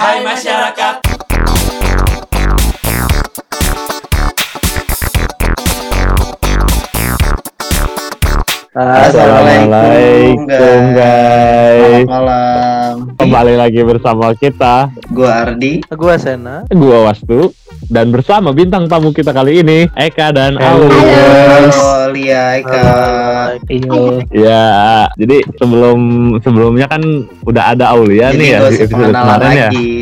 Hai masyarakat. Assalamualaikum guys. Selamat malam. Kembali lagi bersama kita, Gua Ardi. Gua Sena. gua Wastu dan bersama bintang tamu kita kali ini Eka dan Halo. Aul. Halo Lia Eka. Iyo. Ya, jadi sebelum sebelumnya kan udah ada Aulia Jadi nih ya episode kemarin ya. lagi.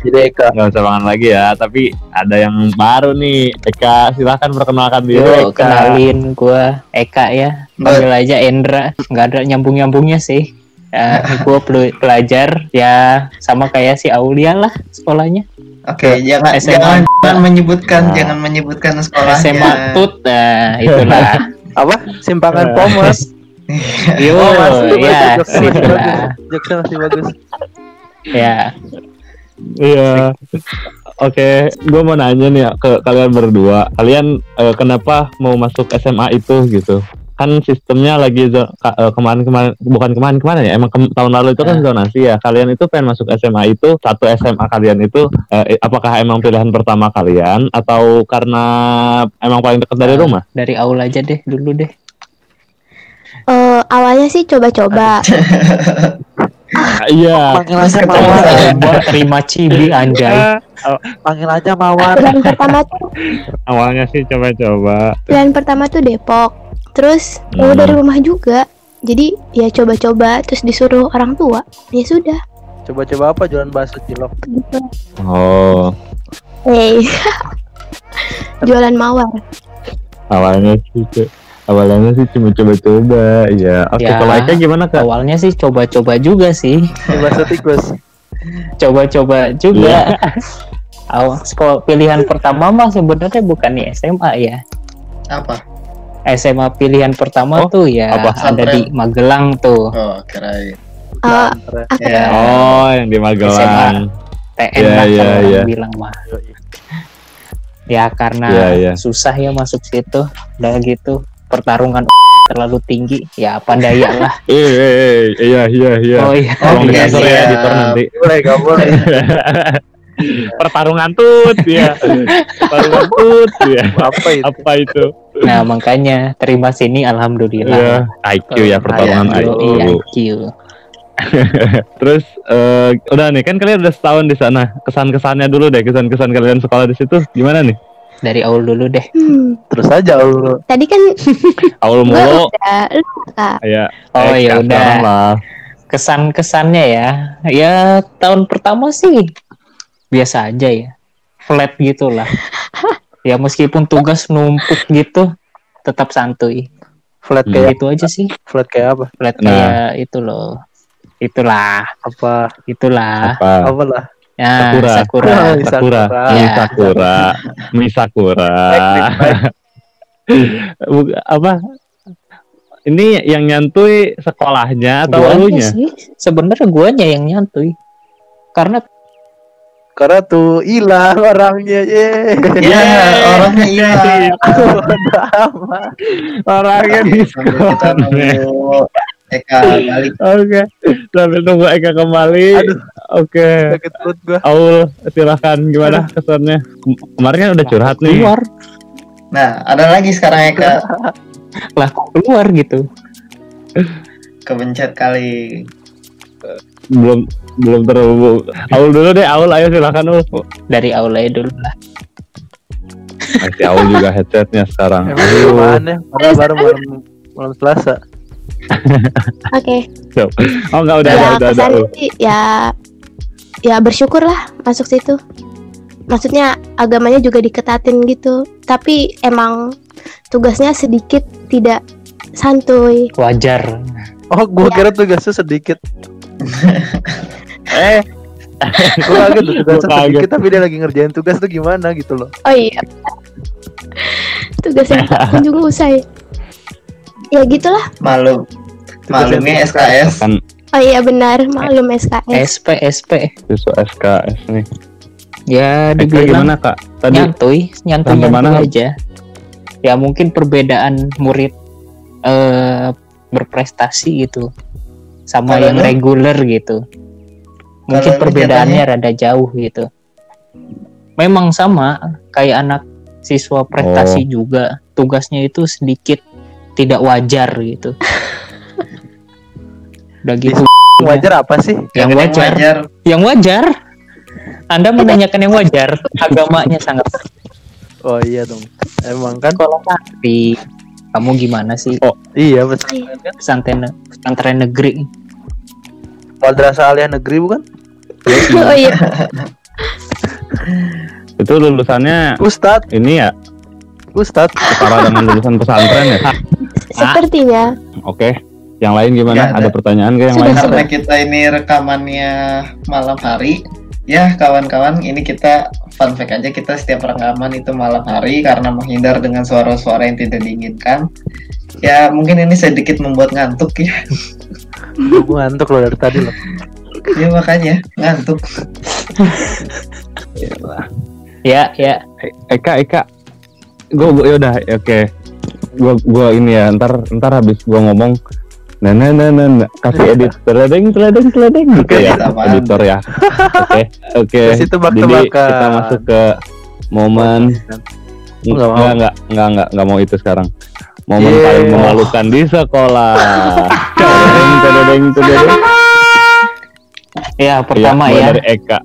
Jadi Eka. Nggak usah banget lagi ya, tapi ada yang baru nih. Eka, silahkan perkenalkan diri Yo, Eka. kenalin gua Eka ya. Panggil aja Endra. Nggak ada nyambung-nyambungnya sih. Ya, gua pel- pelajar ya sama kayak si Aulia lah sekolahnya. Oke, jangan SMA. jangan jangan menyebutkan Nah. jangan menyebutkan sekolahnya. SMA Tut. Nah, itulah. Apa? Simpangan Pomos. Yo, Oh, masih ya, masih bagus. Jokesnya masih bagus. Ya, Iya. Oke, gue mau nanya nih ya ke kalian berdua. Kalian eh, kenapa mau masuk SMA itu gitu? Kan sistemnya lagi ka- eh, kemarin-kemarin bukan kemarin-kemarin ya. Emang kem- tahun lalu itu kan Nah. zonasi ya. Kalian itu pengen masuk SMA itu satu SMA kalian itu eh, apakah emang pilihan pertama kalian atau karena emang paling dekat dari Nah. rumah? dari Aul aja deh dulu deh. Eh, awalnya sih coba-coba. Iya. Panggil aja Terus Mawar. terima cibi anjay. Panggil aja Mawar. Pilihan pertama tuh, Awalnya sih coba-coba. pilihan pertama tuh Depok. Terus Hmm. dari rumah juga. Jadi ya coba-coba terus disuruh orang tua. Ya sudah. Coba-coba apa jualan bakso cilok. Oh, Hey. Jualan mawar. awalnya sih awalnya sih cuma coba-coba. Ya. Oke, Ya. kalau Eka gimana kak? Awalnya sih coba-coba juga sih. Bakso tikus. Coba-coba juga. Awal sekolah pilihan pertama mah sebenarnya bukan di SMA ya. Apa? SMA pilihan pertama Oh, tuh ya apa? ada di Magelang tuh. Oh, kirain. Santre. apa Ya, Oh, yang di Magelang. TN Iya, lah iya, kalau iya. orang bilang mah. Ya karena Iya, iya. susah ya masuk situ. Udah gitu pertarungan terlalu tinggi. Ya apa daya lah. Eh, iya, iya, iya. Oh iya. Tolong iya, disensor ya iya. nanti. Boleh, gak boleh. Pertarungan tut, ya. Pertarungan tut, ya. Apa itu? Apa itu? Nah makanya terima sini Iya, alhamdulillah. IQ ya pertarungan Iya, IQ. Iya, IQ. Terus eh, udah nih kan kalian udah setahun di sana. Kesan-kesannya dulu deh, kesan-kesan kalian sekolah di situ gimana nih? Dari awal dulu deh. hmm, Terus aja lu. tadi kan Awal mulu, udah lu kak. ya. Oh eh, ya udah. Kesan-kesannya ya. Ya tahun pertama sih biasa aja ya. Flat gitu lah. ya meskipun tugas numpuk gitu tetap santuy. Flat Hmm. kayak Gitu aja sih. flat kayak apa? Flat Nah. kayak itu loh. Itulah, Apa? itulah. Apa? Apa lah? Ya, Sakura. Sakura. Sakura. Sakura, Mi Ya. Sakura, Mi Sakura. Bu- apa? Ini yang nyantui sekolahnya atau Guanya sih sebenarnya guanya yang nyantui. Karena Karena tuh hilang orangnya. Ye. Ya, orangnya hilang. Orangnya di nunggu Eka balik. Oke, sambil tunggu Eka kembali. Aduh. Oke, Sakit perut gua. Aul silahkan gimana kesannya? Kem- Kemarin kan udah curhat nih. keluar Nah, ada lagi sekarang Eka lah keluar gitu. kebencet kali. Belum belum terhubung. Aul dulu deh, Aul ayo silahkan Aul. Dari aula dulu lah. Masih Aul juga headsetnya sekarang. Aduh. gimana? Padahal baru malam malam Selasa. Oke. Oh enggak udah ya ada udah kesan Aul. sih ya ya bersyukur lah masuk situ. Maksudnya agamanya juga diketatin gitu. Tapi emang tugasnya sedikit tidak santuy. Wajar. Oh, gua Ya. kira tugasnya sedikit. Eh, Gua kaget Gua kaget. sedikit tapi dia lagi ngerjain tugas tuh gimana gitu loh. Oh iya. Tugasnya kunjung usai. Ya gitulah. Malu. Malumnya SKS. kan Oh iya benar, maklum SKS. SP SP. siswa SKS nih. Ya dibilang gimana kak? Tadi nyantuy, Sampai nyantuy mana? aja. Ya mungkin perbedaan murid eh berprestasi gitu sama Kalau yang reguler gitu. mungkin Kalau perbedaannya rada jauh gitu memang sama kayak anak siswa prestasi juga tugasnya itu sedikit tidak wajar gitu udah gitu Wajar apa sih? yang Yang wajar wajar. yang wajar anda menanyakan yang wajar agamanya sangat Oh iya dong. Emang kan? sekolah tapi kamu gimana sih Iya pesantren kan. pesantren pesantren negeri Madrasah Aliyah Negeri bukan? oh iya Itu lulusannya Ustad, ini ya Ustad. setara dengan lulusan pesantren ya. sepertinya Oke. Yang lain gimana? Ada. Ada pertanyaan ke yang Sudah, lain? sudah. Karena kita ini rekamannya malam hari, ya kawan-kawan, ini kita fun fact aja kita setiap rekaman itu malam hari karena menghindar dengan suara-suara yang tidak diinginkan. Ya mungkin ini sedikit membuat ngantuk ya. Gue ngantuk loh dari tadi loh. Ya makanya ngantuk. ya ya Eka, Eka. Gue ya udah oke. Gua gua ini ya ntar ntar habis gua ngomong nah nah nah nah, nah. kasih edit teledeng teledeng teledeng gitu ya apaan? editor ya oke oke jadi kita masuk ke momen Nggak enggak enggak enggak enggak mau itu sekarang momen Yeah. paling memalukan di sekolah teledeng ya pertama Iya, ya dari Eka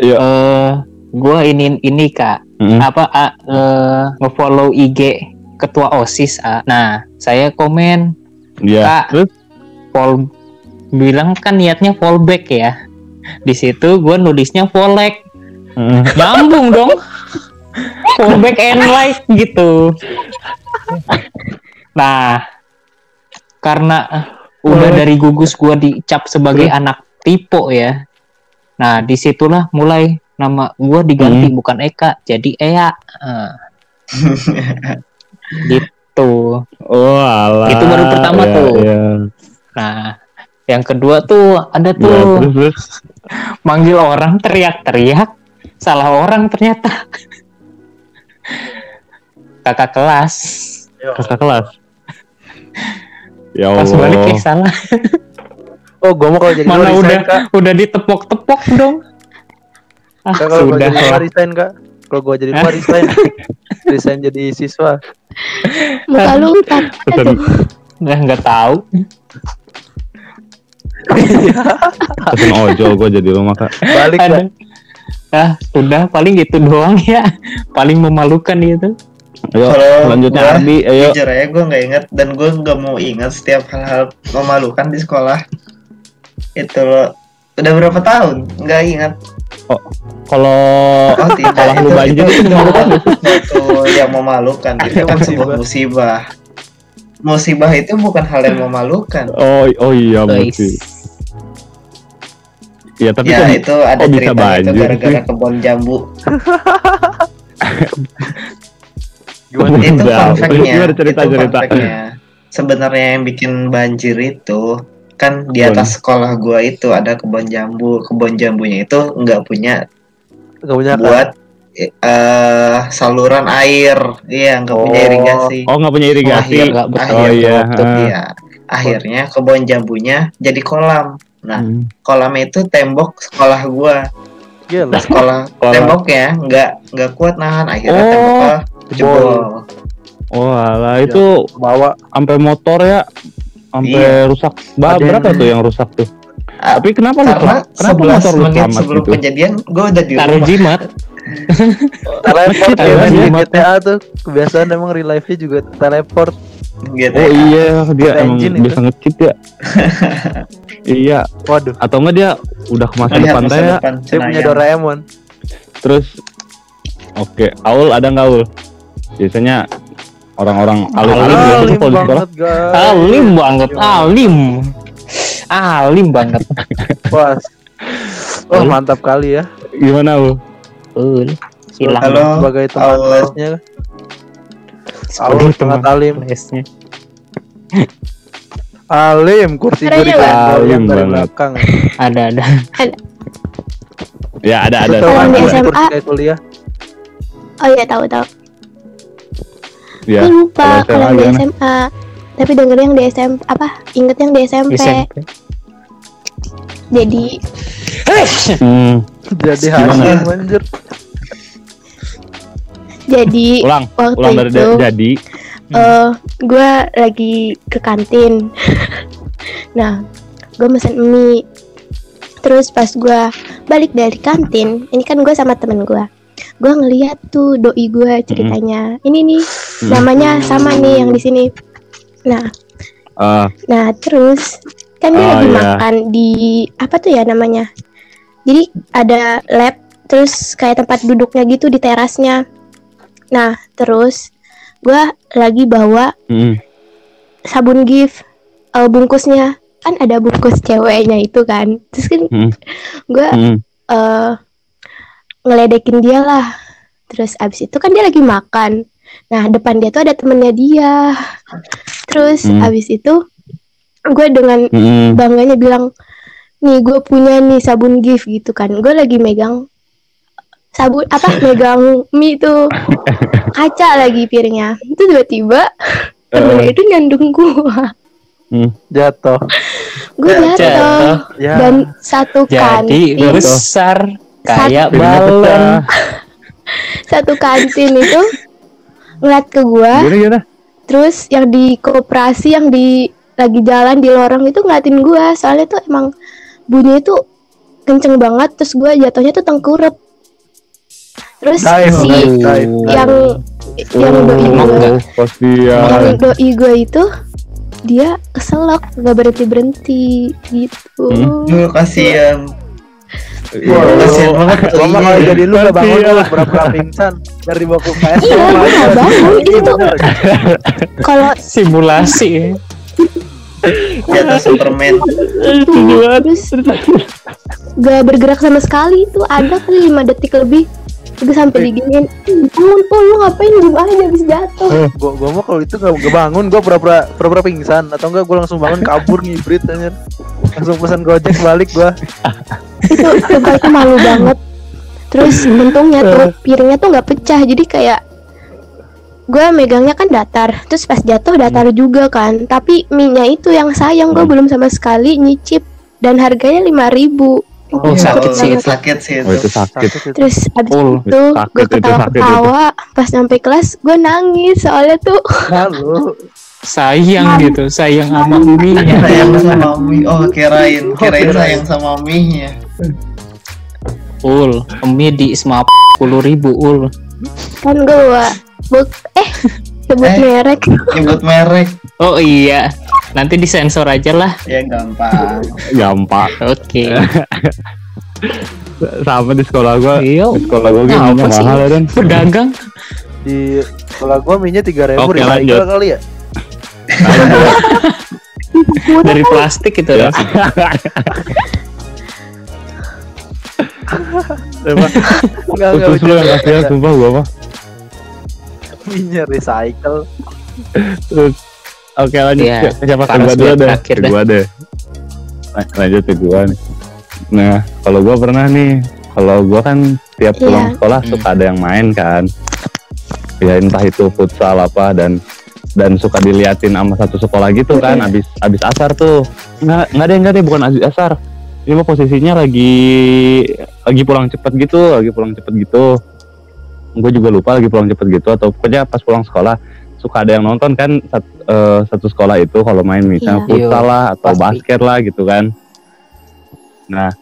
Yuk. eh gua ini ini kak Mm-mm. apa A, eh, ngefollow IG ketua osis A. nah saya komen Iya. Kak. Terus fall bilang kan niatnya fallback ya di situ gue nulisnya fallback mm, nyambung dong fallback and like gitu nah karena udah dari gugus gue dicap sebagai anak tipe ya. Nah di situlah mulai nama gue diganti bukan Eka jadi Ea. Eh, gitu. Oh alah. Itu baru pertama Iya, tuh. iya. nah yang kedua tuh ada Iya, tuh. terus terus. Manggil orang teriak-teriak. Salah orang ternyata. Kakak kelas. Kakak kelas ya pas Allah. balik eh salah. Oh, gue mau kalau jadi mana gua udah resign, Kak. udah ditepok-tepok dong. Ah Kak, kalau sudah. jadi gua lah resign, Kak. Kalau gue jadi gua resign. resign jadi siswa. muka lu tak Pesan nggak nggak tahu. Pesan ojol gue jadi rumah kak. Balik, Kak. ah sudah paling gitu doang ya. Paling memalukan gitu Ayo Kalau selanjutnya gua- Ardi. Ayo. Jujur aja gue nggak inget dan gue nggak mau ingat setiap hal-hal memalukan di sekolah. Itu loh. Udah berapa tahun? Nggak ingat. Kalau Oh tidak. Kalau lu banjir itu memalukan nggak Itu yang memalukan. Itu kan sebuah musibah. Musibah itu bukan hal yang memalukan. oh oh iya mesti. Ya tapi ya kan itu ada bisa cerita itu gara-gara sih? kebun jambu. Gimana? itu fun fact-nya. gimana cerita- itu cerita? Sebenarnya yang bikin banjir itu kan di atas sekolah gua itu ada kebun jambu. Kebun jambunya itu nggak punya Gak punya buat eh saluran air. Iya, nggak punya Oh. irigasi. oh nggak punya irigasi. Akhir, nggak betul. akhir, Oh, iya. betul, iya. Akhirnya kebun jambunya jadi kolam. Nah, Hmm. kolamnya itu tembok sekolah gua. Gila. Sekolah Kolam. temboknya nggak nggak kuat nahan. Akhirnya Oh, temboknya jebol. Oh alah itu Bawa sampai motor ya sampai Iya. rusak. Ba- Ada yang- berapa tuh yang rusak tuh? Ah, Tapi kenapa lu Karena kenapa 11 motor lu menit selamat sebelum gitu? kejadian gue udah di taruh rumah. jimat teleport ya ya, di GTA tuh. Kebiasaan emang real life-nya juga teleport. Gitu. Oh iya dia Pakai emang bisa nge-cheat ya. iya Waduh, atau enggak dia udah ke masa depan ya. depan dia punya. Doraemon. Terus oke, Aul ada nggak Aul? Biasanya orang-orang Alim kalau di sekolah. banget, guys. alim banget alim alim banget Pas. Oh, mantap kali ya. Gimana Aul? Betul. hilang Halo, Sebagai teman lesnya. Sangat teman alim. lesnya. Alim, kursi gue digoyang Alim dari banget. belakang. ada ada Ya ada ada. Di kursi SMA? kuliah? oh iya tahu tahu Ya. Gue lupa kalau di? SMA tapi denger yang di SMP apa inget yang di SMP SMP jadi Hmm, Jadi anjir. Jadi ulang, waktu ulang dari itu jadi. eh gue lagi ke kantin. nah, gue mesen mie. Terus pas gue balik dari kantin, ini kan gue sama temen gue. Gue ngeliat tuh doi gue ceritanya. Ini nih Hmm. namanya sama nih yang di sini. Nah, Ah, Nah, terus kan dia Oh, lagi iya. makan di apa tuh ya namanya? Jadi ada lab, terus kayak tempat duduknya gitu di terasnya. Nah, terus gua lagi bawa hmm. sabun gift eh, bungkusnya kan ada bungkus ceweknya itu kan. Terus kan Hmm. gua Hmm. eh, ngeledekin dia lah. Terus abis itu kan dia lagi makan. Nah depan dia tuh ada temennya dia. Terus Hmm. abis itu gue dengan Hmm. bangganya bilang, nih gue punya nih sabun gift gitu kan. Gue lagi megang sabun apa megang mie tuh kaca lagi piringnya. Itu tiba-tiba temennya itu nyandung gue. Jatuh. Gue jatuh. Jatuh. Ya. Dan satu Jadi kantin besar kayak balon. satu kantin itu ngeliat ke gua Gimana gimana? terus yang di koperasi yang di lagi jalan di lorong itu ngeliatin gua soalnya tuh emang bunyi itu kenceng banget terus gua jatuhnya tuh tengkurap terus Dive, si dive, dive. yang yang doi gua enggak? Oh, kasihan. yang doi gua itu dia keselak nggak berhenti berhenti gitu Hmm. Kasihan. Iya. kasihan banget tuh. Gua mah iya. kalau jadi lu gak bangun lu pura-pura pingsan dari bawa ke PS. Iya, gua nggak bangun. Itu tuh- kalau Simulasi. Jatuh Superman. terus gak bergerak sama sekali itu ada kali 5 detik lebih gue sampai diginiin bangun oh lu ngapain diem aja habis jatuh Gua gua mah kalau itu gak, gak bangun, gua pura-pura pura-pura pingsan atau enggak gua langsung bangun kabur ngibrit anjir. Langsung pesan Gojek balik gua. Itu sumpah itu malu banget terus untungnya tuh piringnya tuh nggak pecah jadi kayak gue megangnya kan datar terus pas jatuh datar juga kan tapi minyak itu yang sayang gue belum sama sekali nyicip dan harganya 5000 Oh, Itu sakit sih banget. itu. Sakit sih Oh, itu. itu sakit. Sakit itu. Terus abis Full. itu Sakit gue itu, sakit ketawa-ketawa Pas sampai kelas gue nangis Soalnya tuh Lalu Sayang gitu, sayang sama uminya. Sayang sama mie. Oh, kirain, kirain sayang sama mie-nya. Ul, mie di semua puluh ribu ul. Kan gue buk Eh sebut Eh. merek Nyebut merek. Oh iya, nanti disensor aja lah. Ya gampang. Gampang. Oke. Sama di sekolah gua. Iya. Di sekolah gua Nah, gini mahal ya dan. Pedagang. di sekolah gua minyak tiga ribu Oke, lanjut. kali ya. dari plastik gitu Ya. ya. Enggak enggak Khusus lu yang kasihan sumpah gua mah. minyak recycle. Terus Oke lanjut ke siapa ke Panas gua dulu deh. terakhir Ke gua deh. Lan- Lanjut ke gua nih. Nah, kalau gua pernah nih, kalau gua kan tiap Iya. pulang sekolah Hmm. suka ada yang main kan. Ya entah itu futsal apa dan dan suka diliatin sama satu sekolah gitu kan Iya. abis abis asar tuh nggak nggak deh nggak deh bukan abis asar ini mah posisinya lagi lagi pulang cepet gitu lagi pulang cepet gitu. Gue juga lupa lagi pulang cepet gitu atau pokoknya pas pulang sekolah suka ada yang nonton kan sat- eh, satu sekolah itu kalau main misalnya Iya. futsal lah atau Pasti. basket lah gitu kan. Nah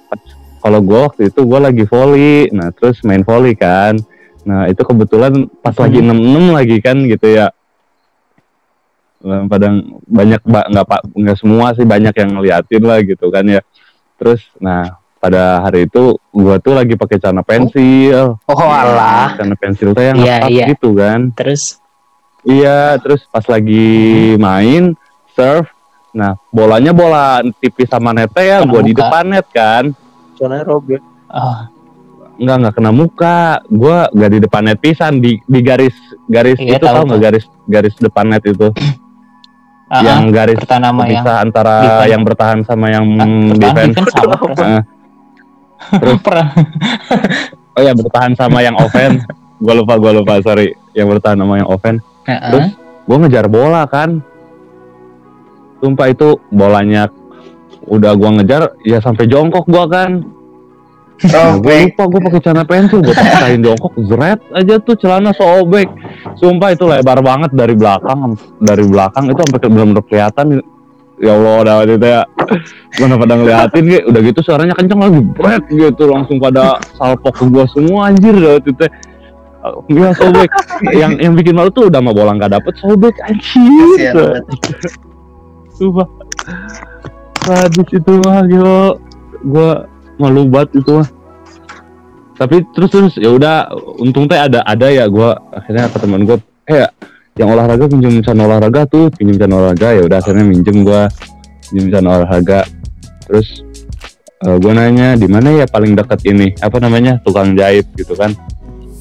kalau gue waktu itu gue lagi volley nah terus main volley kan. Nah itu kebetulan pas lagi enam enam lagi kan gitu ya. Eh, pada banyak ba- nggak pak nggak semua sih banyak yang ngeliatin lah gitu kan ya terus nah pada hari itu gua tuh lagi pakai celana pensil Oh alah. celana pensil tuh yang ngepas iya. gitu kan Terus iya terus pas lagi main serve nah bolanya bola tipis sama netnya ya Kena gua di muka. depan net kan Soalnya robek. oh, nggak nggak kena muka gua nggak di depan net pisan di di garis garis Iya, itu tahu tau nggak tuh. garis garis depan net itu ah, yang garis sama yang bisa antara defense. yang bertahan sama yang pertahanan defense. defense sama terus. Heeh. Terus- oh ya bertahan sama yang offense. Gua lupa, gua lupa, sorry. Yang bertahan sama yang offense. Heeh. Terus gua ngejar bola kan. Sumpah itu bolanya udah gua ngejar ya sampai jongkok gua kan. Nah, gue lupa gue pakai celana pensil gue paksain jongkok zret aja tuh celana sobek sumpah itu lebar banget dari belakang dari belakang itu sampai ke benar-benar kelihatan. Ya Allah udah itu ya. Mana pada ngeliatin gitu udah gitu suaranya kenceng lagi bret gitu. Langsung pada salpok ke gua semua anjir itu. Teh Iya sobek. Yang yang bikin malu tuh udah mau bola nggak dapet sobek anjir. Sumpah. Sadis itu mah gila Gua malu banget itu mah Tapi terus terus ya udah untung teh ada ada ya gua. Akhirnya ke teman gua eh yang olahraga pinjam can olahraga tuh pinjam can olahraga. Ya udah akhirnya minjem gua pinjam can olahraga. Terus eh, gua nanya di mana ya paling dekat ini? Apa namanya? Tukang jahit gitu kan.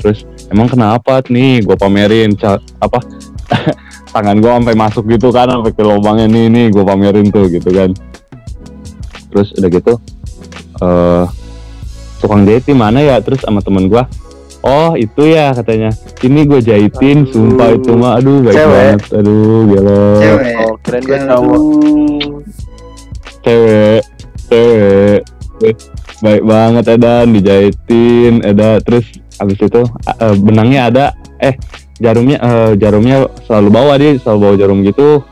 Terus emang kenapa nih? Gua pamerin apa tangan gua sampai masuk gitu kan sampai ke lubangnya nih nih gua pamerin tuh gitu kan. Terus udah gitu eh tukang jahit di mana ya terus sama temen gua oh itu ya katanya ini gue jahitin Aduh. sumpah itu mah aduh baik Cewek. banget aduh gila Cewek. Oh, keren gue cowok. Cewek cewek Eh, baik banget Edan dijahitin Eda terus abis itu eh, benangnya ada eh jarumnya eh, jarumnya selalu bawa dia selalu bawa jarum gitu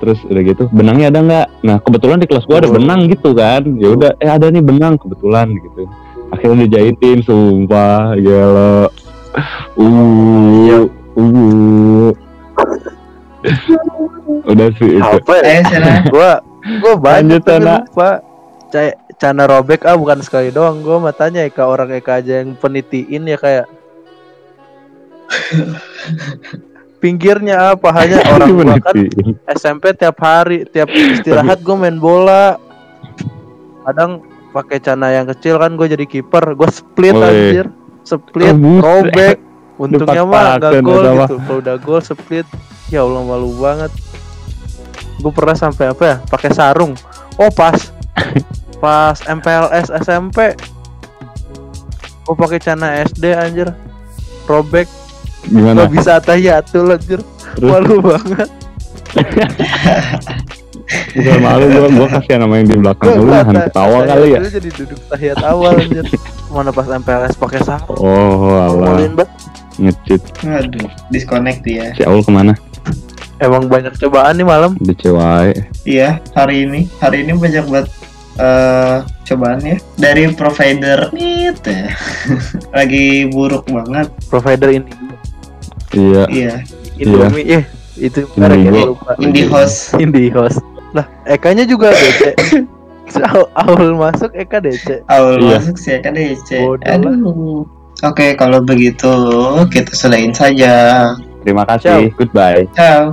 terus udah gitu benangnya ada nggak? Nah kebetulan di kelas gua ada Oh. benang gitu kan. Ya udah eh ada nih benang kebetulan gitu. Akhirnya dijahitin sumpah gila. Uh uh. Udah sih itu. Apa ya? Sana. Gua gua banyak lupa. Cai Cana robek ah bukan sekali doang. Gua matanya Eka orang Eka aja yang penitiin ya kayak pinggirnya apa? Hanya orang gua kan. SMP tiap hari tiap istirahat gue main bola. Kadang pakai cana yang kecil kan gue jadi kiper. Gue split Woi. anjir. Split Oh, robek untungnya mah gak gol gitu. Kalau udah gol split. Ya Allah malu banget. Gue pernah sampai apa ya? Pakai sarung. Oh pas. Pas MPLS SMP gue pakai cana SD anjir. Robek gimana gak bisa tahiyatul anjir malu banget Bukan malu gua gua kasihan sama yang di belakang lu nahan ketawa kali ya. Dulu jadi duduk tahiyat awal anjir. Mana pas MPLS pakai sarung. Oh, alah banget. ngecit Waduh, disconnect ya. si Aul ke mana? Emang banyak cobaan nih malam. Di cewek. Iya, hari ini hari ini banyak banget eh cobaan ya dari provider nih ya. Lagi buruk banget. Provider ini Iya. Iya, Indomie eh itu merek Indigo. lupa. IndiHost. Indihost. Lah, Ekanya juga DC. Awal- Awal masuk Eka DC. Awal Iya. masuk sih kan DC. Bodoh. Aduh. Oke, kalau begitu kita selain saja. Terima kasih. Goodbye. Ciao.